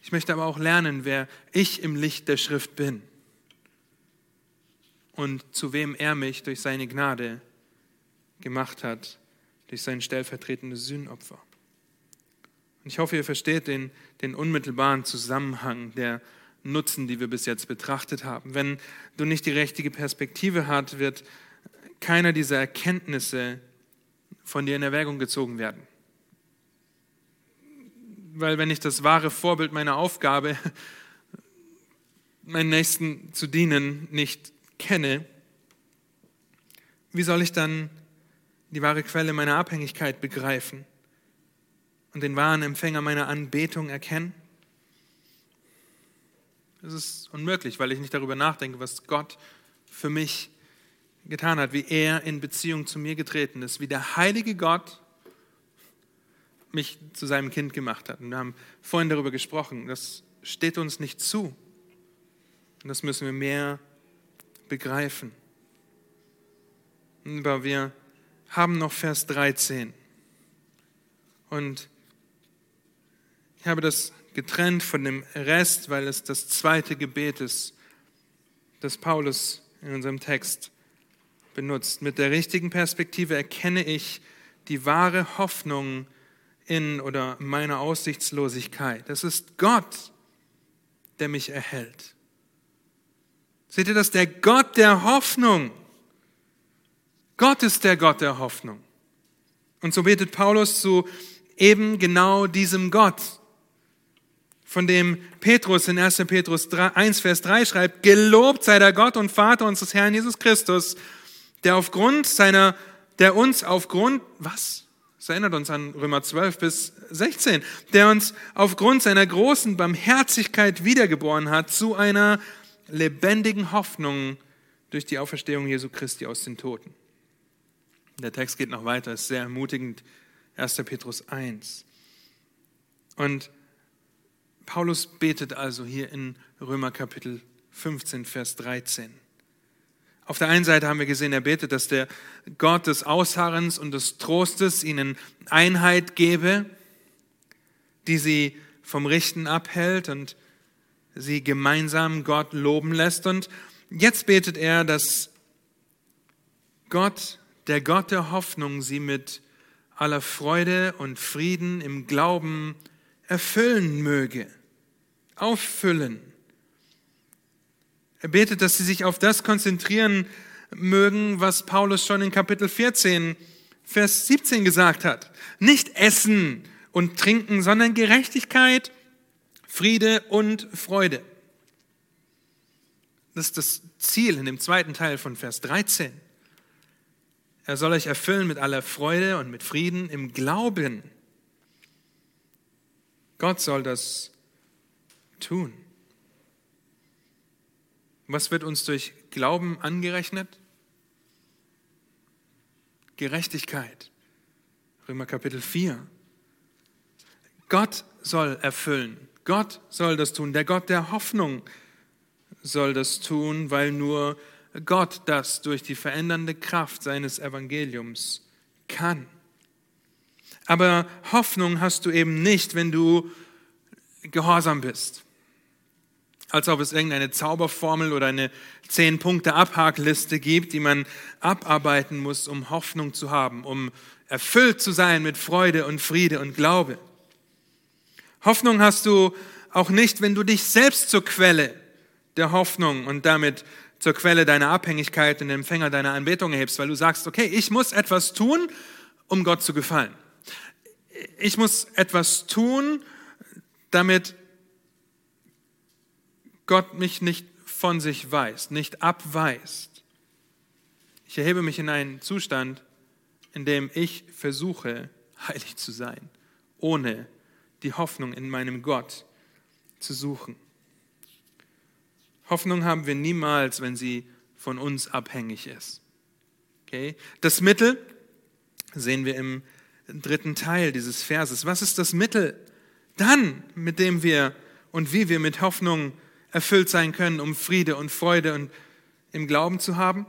Ich möchte aber auch lernen, wer ich im Licht der Schrift bin und zu wem er mich durch seine Gnade gemacht hat, durch sein stellvertretendes Sühnopfer. Und ich hoffe, ihr versteht den, den unmittelbaren Zusammenhang der Nutzen, die wir bis jetzt betrachtet haben. Wenn du nicht die richtige Perspektive hast, wird keiner dieser Erkenntnisse von dir in Erwägung gezogen werden weil wenn ich das wahre Vorbild meiner Aufgabe, meinen Nächsten zu dienen, nicht kenne, wie soll ich dann die wahre Quelle meiner Abhängigkeit begreifen und den wahren Empfänger meiner Anbetung erkennen? Das ist unmöglich, weil ich nicht darüber nachdenke, was Gott für mich getan hat, wie er in Beziehung zu mir getreten ist, wie der heilige Gott mich zu seinem Kind gemacht hat. Und wir haben vorhin darüber gesprochen, das steht uns nicht zu. Und das müssen wir mehr begreifen. Aber wir haben noch Vers 13. Und ich habe das getrennt von dem Rest, weil es das zweite Gebet ist, das Paulus in unserem Text benutzt. Mit der richtigen Perspektive erkenne ich die wahre Hoffnung, in oder meiner Aussichtslosigkeit. Es ist Gott, der mich erhält. Seht ihr das? Der Gott der Hoffnung. Gott ist der Gott der Hoffnung. Und so betet Paulus zu eben genau diesem Gott, von dem Petrus in 1. Petrus 1, Vers 3 schreibt, Gelobt sei der Gott und Vater unseres Herrn Jesus Christus, der aufgrund seiner, der uns aufgrund, was? Das erinnert uns an Römer 12 bis 16, der uns aufgrund seiner großen Barmherzigkeit wiedergeboren hat zu einer lebendigen Hoffnung durch die Auferstehung Jesu Christi aus den Toten. Der Text geht noch weiter, ist sehr ermutigend. 1. Petrus 1. Und Paulus betet also hier in Römer Kapitel 15, Vers 13. Auf der einen Seite haben wir gesehen, er betet, dass der Gott des Ausharrens und des Trostes ihnen Einheit gebe, die sie vom Richten abhält und sie gemeinsam Gott loben lässt. Und jetzt betet er, dass Gott, der Gott der Hoffnung, sie mit aller Freude und Frieden im Glauben erfüllen möge, auffüllen. Er betet, dass sie sich auf das konzentrieren mögen, was Paulus schon in Kapitel 14, Vers 17 gesagt hat. Nicht essen und trinken, sondern Gerechtigkeit, Friede und Freude. Das ist das Ziel in dem zweiten Teil von Vers 13. Er soll euch erfüllen mit aller Freude und mit Frieden im Glauben. Gott soll das tun. Was wird uns durch Glauben angerechnet? Gerechtigkeit. Römer Kapitel 4. Gott soll erfüllen. Gott soll das tun. Der Gott der Hoffnung soll das tun, weil nur Gott das durch die verändernde Kraft seines Evangeliums kann. Aber Hoffnung hast du eben nicht, wenn du gehorsam bist. Als ob es irgendeine Zauberformel oder eine zehn Punkte Abhakliste gibt, die man abarbeiten muss, um Hoffnung zu haben, um erfüllt zu sein mit Freude und Friede und Glaube. Hoffnung hast du auch nicht, wenn du dich selbst zur Quelle der Hoffnung und damit zur Quelle deiner Abhängigkeit und Empfänger deiner Anbetung erhebst, weil du sagst, okay, ich muss etwas tun, um Gott zu gefallen. Ich muss etwas tun, damit Gott mich nicht von sich weist, nicht abweist. Ich erhebe mich in einen Zustand, in dem ich versuche, heilig zu sein, ohne die Hoffnung in meinem Gott zu suchen. Hoffnung haben wir niemals, wenn sie von uns abhängig ist. Okay? Das Mittel sehen wir im dritten Teil dieses Verses. Was ist das Mittel dann, mit dem wir und wie wir mit Hoffnung erfüllt sein können, um Friede und Freude und im Glauben zu haben?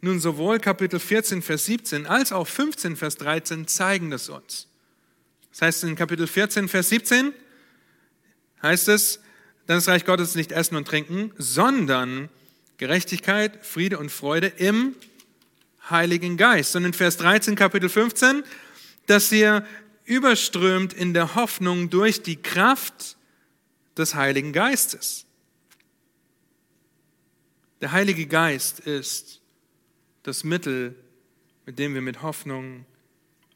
Nun, sowohl Kapitel 14, Vers 17 als auch 15, Vers 13 zeigen das uns. Das heißt in Kapitel 14, Vers 17 heißt es, dann ist Reich Gottes nicht Essen und Trinken, sondern Gerechtigkeit, Friede und Freude im Heiligen Geist. Und in Vers 13, Kapitel 15, dass ihr überströmt in der Hoffnung durch die Kraft des Heiligen Geistes. Der Heilige Geist ist das Mittel, mit dem wir mit Hoffnung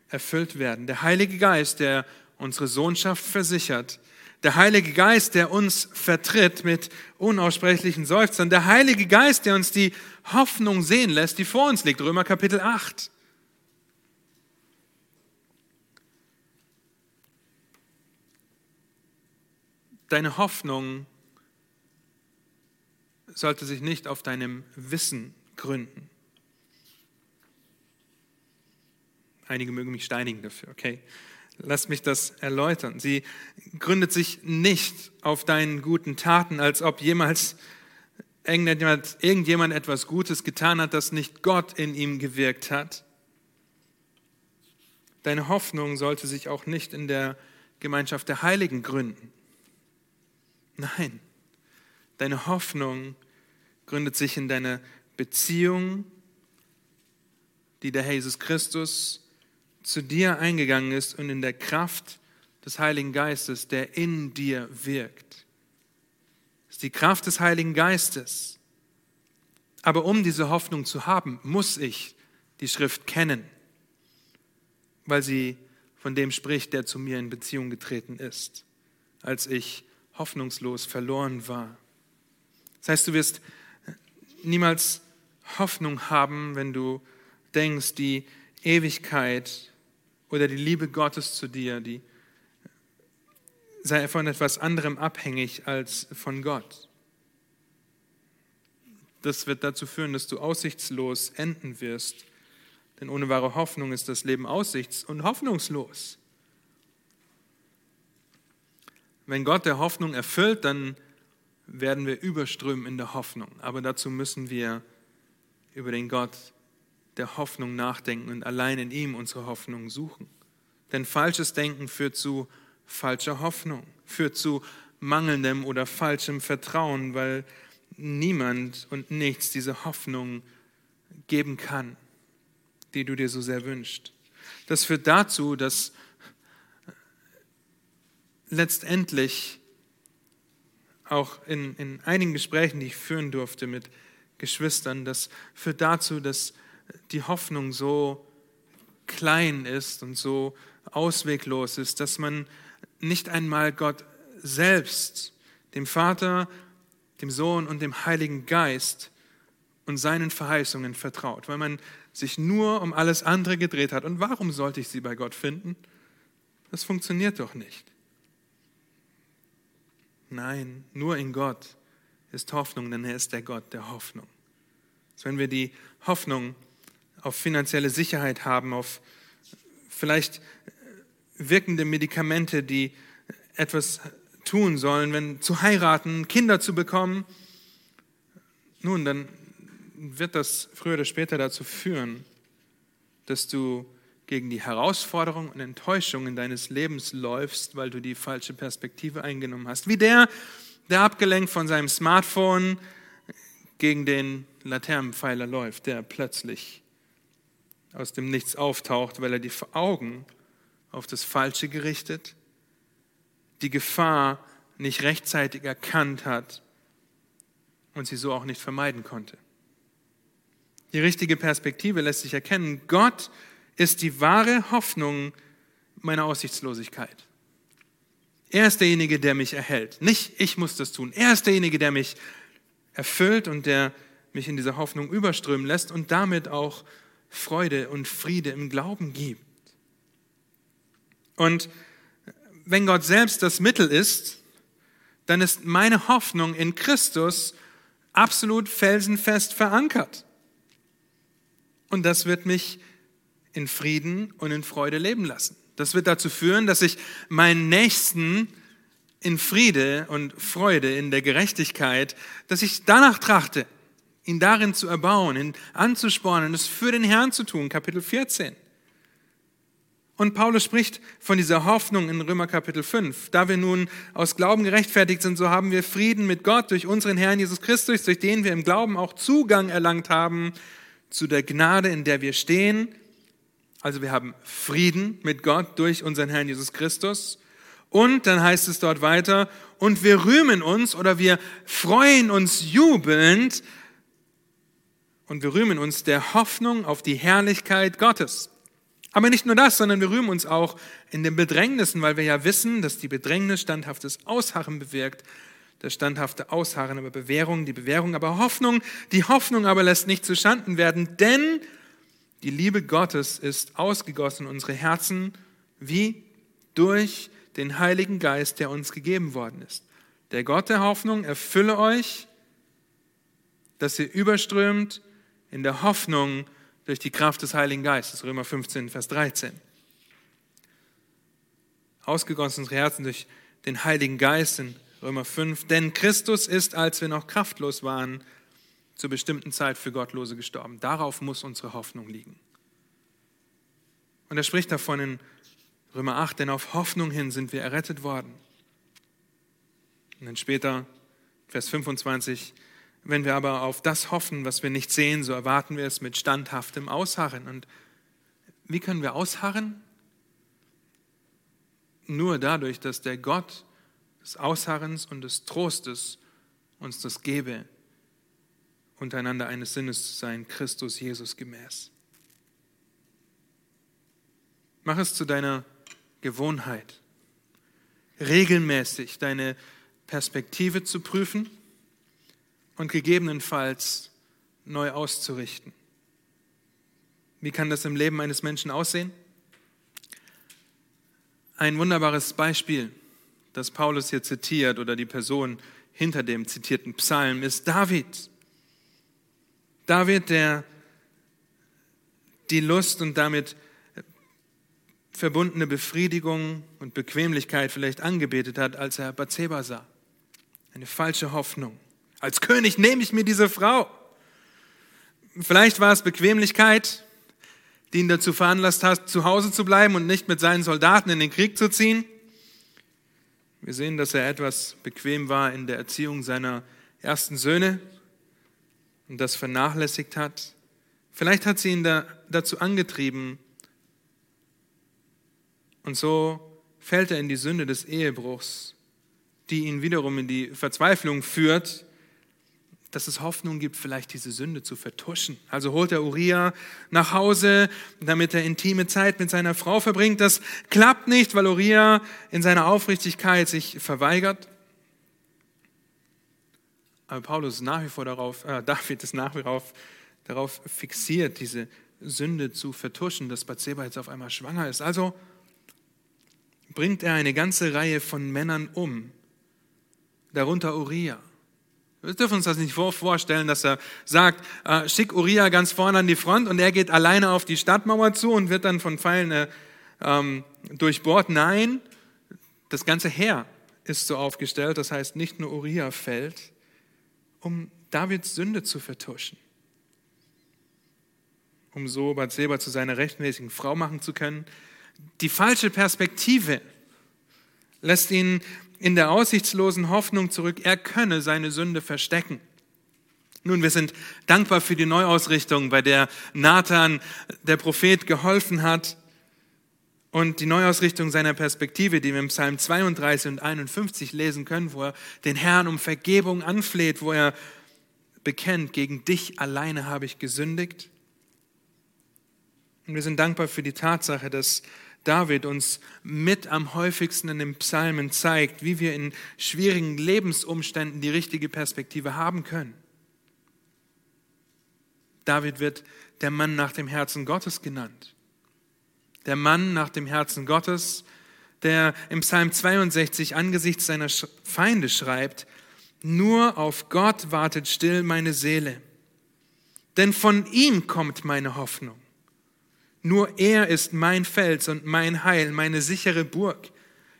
erfüllt werden. Der Heilige Geist, der unsere Sohnschaft versichert. Der Heilige Geist, der uns vertritt mit unaussprechlichen Seufzern. Der Heilige Geist, der uns die Hoffnung sehen lässt, die vor uns liegt. Römer Kapitel 8. Deine Hoffnung sollte sich nicht auf deinem Wissen gründen. Einige mögen mich steinigen dafür, okay? Lass mich das erläutern. Sie gründet sich nicht auf deinen guten Taten, als ob jemals irgendjemand, irgendjemand etwas Gutes getan hat, das nicht Gott in ihm gewirkt hat. Deine Hoffnung sollte sich auch nicht in der Gemeinschaft der Heiligen gründen. Nein, deine Hoffnung gründet sich in deiner Beziehung, die der Jesus Christus zu dir eingegangen ist und in der Kraft des Heiligen Geistes, der in dir wirkt. Das ist die Kraft des Heiligen Geistes. Aber um diese Hoffnung zu haben, muss ich die Schrift kennen, weil sie von dem spricht, der zu mir in Beziehung getreten ist, als ich hoffnungslos verloren war. Das heißt, du wirst niemals Hoffnung haben, wenn du denkst, die Ewigkeit oder die Liebe Gottes zu dir, die sei von etwas anderem abhängig als von Gott. Das wird dazu führen, dass du aussichtslos enden wirst. Denn ohne wahre Hoffnung ist das Leben aussichts- und hoffnungslos. Wenn Gott der Hoffnung erfüllt, dann werden wir überströmen in der Hoffnung. Aber dazu müssen wir über den Gott der Hoffnung nachdenken und allein in ihm unsere Hoffnung suchen. Denn falsches Denken führt zu falscher Hoffnung, führt zu mangelndem oder falschem Vertrauen, weil niemand und nichts diese Hoffnung geben kann, die du dir so sehr wünschst. Das führt dazu, dass letztendlich auch in, in einigen Gesprächen, die ich führen durfte mit Geschwistern, das führt dazu, dass die Hoffnung so klein ist und so ausweglos ist, dass man nicht einmal Gott selbst, dem Vater, dem Sohn und dem Heiligen Geist und seinen Verheißungen vertraut, weil man sich nur um alles andere gedreht hat. Und warum sollte ich sie bei Gott finden? Das funktioniert doch nicht. Nein, nur in Gott ist Hoffnung, denn er ist der Gott der Hoffnung. Also wenn wir die Hoffnung auf finanzielle Sicherheit haben, auf vielleicht wirkende Medikamente, die etwas tun sollen, wenn zu heiraten, Kinder zu bekommen, nun, dann wird das früher oder später dazu führen, dass du gegen die Herausforderungen und Enttäuschungen deines Lebens läufst, weil du die falsche Perspektive eingenommen hast. Wie der, der abgelenkt von seinem Smartphone gegen den Laternenpfeiler läuft, der plötzlich aus dem Nichts auftaucht, weil er die Augen auf das Falsche gerichtet, die Gefahr nicht rechtzeitig erkannt hat und sie so auch nicht vermeiden konnte. Die richtige Perspektive lässt sich erkennen. Gott ist die wahre Hoffnung meiner Aussichtslosigkeit. Er ist derjenige, der mich erhält. Nicht ich muss das tun. Er ist derjenige, der mich erfüllt und der mich in dieser Hoffnung überströmen lässt und damit auch Freude und Friede im Glauben gibt. Und wenn Gott selbst das Mittel ist, dann ist meine Hoffnung in Christus absolut felsenfest verankert. Und das wird mich in Frieden und in Freude leben lassen. Das wird dazu führen, dass ich meinen Nächsten in Friede und Freude, in der Gerechtigkeit, dass ich danach trachte, ihn darin zu erbauen, ihn anzuspornen, es für den Herrn zu tun. Kapitel 14. Und Paulus spricht von dieser Hoffnung in Römer Kapitel 5. Da wir nun aus Glauben gerechtfertigt sind, so haben wir Frieden mit Gott durch unseren Herrn Jesus Christus, durch den wir im Glauben auch Zugang erlangt haben zu der Gnade, in der wir stehen. Also wir haben Frieden mit Gott durch unseren Herrn Jesus Christus. Und dann heißt es dort weiter, und wir rühmen uns oder wir freuen uns jubelnd und wir rühmen uns der Hoffnung auf die Herrlichkeit Gottes. Aber nicht nur das, sondern wir rühmen uns auch in den Bedrängnissen, weil wir ja wissen, dass die Bedrängnis standhaftes Ausharren bewirkt das standhafte Ausharren aber Bewährung, die Bewährung aber Hoffnung, die Hoffnung aber lässt nicht zustanden werden, denn die Liebe Gottes ist ausgegossen in unsere Herzen wie durch den Heiligen Geist, der uns gegeben worden ist. Der Gott der Hoffnung erfülle euch, dass ihr überströmt in der Hoffnung durch die Kraft des Heiligen Geistes. Römer 15, Vers 13. Ausgegossen unsere Herzen durch den Heiligen Geist in Römer 5, denn Christus ist, als wir noch kraftlos waren, zur bestimmten Zeit für Gottlose gestorben. Darauf muss unsere Hoffnung liegen. Und er spricht davon in Römer 8, denn auf Hoffnung hin sind wir errettet worden. Und dann später, Vers 25, wenn wir aber auf das hoffen, was wir nicht sehen, so erwarten wir es mit standhaftem Ausharren. Und wie können wir ausharren? Nur dadurch, dass der Gott des Ausharrens und des Trostes uns das gebe, untereinander eines Sinnes zu sein, Christus Jesus gemäß. Mach es zu deiner Gewohnheit, regelmäßig deine Perspektive zu prüfen und gegebenenfalls neu auszurichten. Wie kann das im Leben eines Menschen aussehen? Ein wunderbares Beispiel das Paulus hier zitiert oder die Person hinter dem zitierten Psalm ist David. David, der die Lust und damit verbundene Befriedigung und Bequemlichkeit vielleicht angebetet hat, als er Bathseba sah. Eine falsche Hoffnung. Als König nehme ich mir diese Frau. Vielleicht war es Bequemlichkeit, die ihn dazu veranlasst hat, zu Hause zu bleiben und nicht mit seinen Soldaten in den Krieg zu ziehen. Wir sehen, dass er etwas bequem war in der Erziehung seiner ersten Söhne und das vernachlässigt hat. Vielleicht hat sie ihn da, dazu angetrieben. Und so fällt er in die Sünde des Ehebruchs, die ihn wiederum in die Verzweiflung führt, dass es Hoffnung gibt, vielleicht diese Sünde zu vertuschen. Also holt er Uriah nach Hause, damit er intime Zeit mit seiner Frau verbringt. Das klappt nicht, weil Uriah in seiner Aufrichtigkeit sich verweigert. Aber Paulus ist nach wie vor darauf, äh, David ist nach wie vor darauf fixiert, diese Sünde zu vertuschen, dass Bathseba jetzt auf einmal schwanger ist. Also bringt er eine ganze Reihe von Männern um, darunter Uriah. Wir dürfen uns das nicht vorstellen, dass er sagt, äh, schick Uriah ganz vorne an die Front und er geht alleine auf die Stadtmauer zu und wird dann von Pfeilen äh, ähm, durchbohrt. Nein, das ganze Heer ist so aufgestellt, das heißt nicht nur Uriah fällt, um Davids Sünde zu vertuschen, um so Bathseba zu seiner rechtmäßigen Frau machen zu können. Die falsche Perspektive lässt ihn in der aussichtslosen Hoffnung zurück, er könne seine Sünde verstecken. Nun, wir sind dankbar für die Neuausrichtung, bei der Nathan, der Prophet, geholfen hat und die Neuausrichtung seiner Perspektive, die wir im Psalm 32 und 51 lesen können, wo er den Herrn um Vergebung anfleht, wo er bekennt, gegen dich alleine habe ich gesündigt. Und wir sind dankbar für die Tatsache, dass David uns mit am häufigsten in den Psalmen zeigt, wie wir in schwierigen Lebensumständen die richtige Perspektive haben können. David wird der Mann nach dem Herzen Gottes genannt. Der Mann nach dem Herzen Gottes, der im Psalm 62 angesichts seiner Feinde schreibt, nur auf Gott wartet still meine Seele, denn von ihm kommt meine Hoffnung. Nur er ist mein Fels und mein Heil, meine sichere Burg.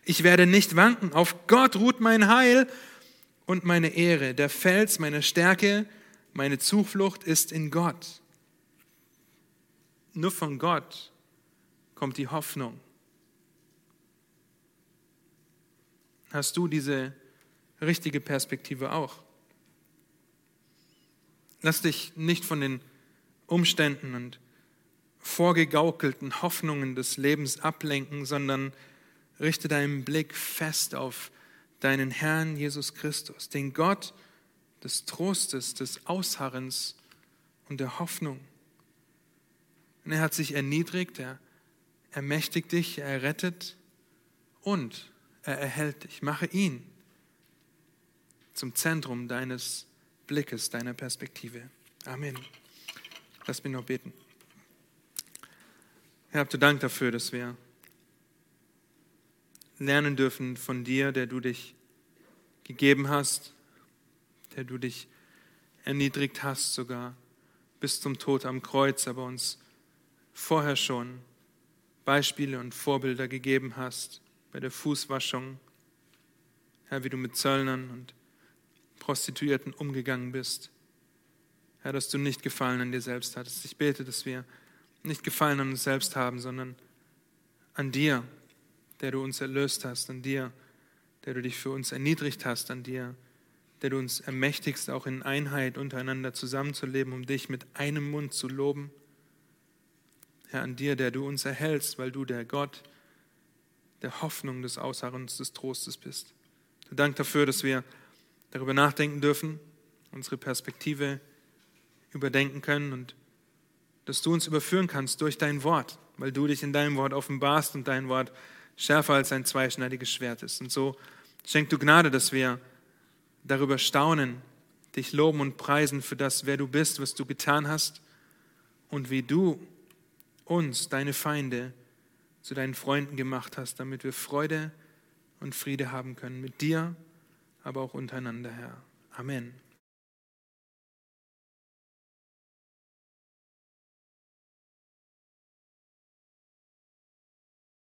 Ich werde nicht wanken. Auf Gott ruht mein Heil und meine Ehre. Der Fels, meine Stärke, meine Zuflucht ist in Gott. Nur von Gott kommt die Hoffnung. Hast du diese richtige Perspektive auch? Lass dich nicht von den Umständen und vorgegaukelten Hoffnungen des Lebens ablenken, sondern richte deinen Blick fest auf deinen Herrn Jesus Christus, den Gott des Trostes, des Ausharrens und der Hoffnung. Und er hat sich erniedrigt, er ermächtigt dich, er rettet und er erhält dich. Mache ihn zum Zentrum deines Blickes, deiner Perspektive. Amen. Lass mich noch beten. Herr, habt du Dank dafür, dass wir lernen dürfen von dir, der du dich gegeben hast, der du dich erniedrigt hast sogar bis zum Tod am Kreuz, aber uns vorher schon Beispiele und Vorbilder gegeben hast bei der Fußwaschung, Herr, wie du mit Zöllnern und Prostituierten umgegangen bist. Herr, dass du nicht Gefallen an dir selbst hattest. Ich bete, dass wir nicht Gefallen an uns selbst haben, sondern an dir, der du uns erlöst hast, an dir, der du dich für uns erniedrigt hast, an dir, der du uns ermächtigst, auch in Einheit untereinander zusammenzuleben, um dich mit einem Mund zu loben. Herr, an dir, der du uns erhältst, weil du der Gott der Hoffnung, des Ausharrens, des Trostes bist. Dank dafür, dass wir darüber nachdenken dürfen, unsere Perspektive überdenken können und dass du uns überführen kannst durch dein Wort, weil du dich in deinem Wort offenbarst und dein Wort schärfer als ein zweischneidiges Schwert ist. Und so schenk du Gnade, dass wir darüber staunen, dich loben und preisen für das, wer du bist, was du getan hast und wie du uns, deine Feinde, zu deinen Freunden gemacht hast, damit wir Freude und Friede haben können mit dir, aber auch untereinander, Herr. Amen.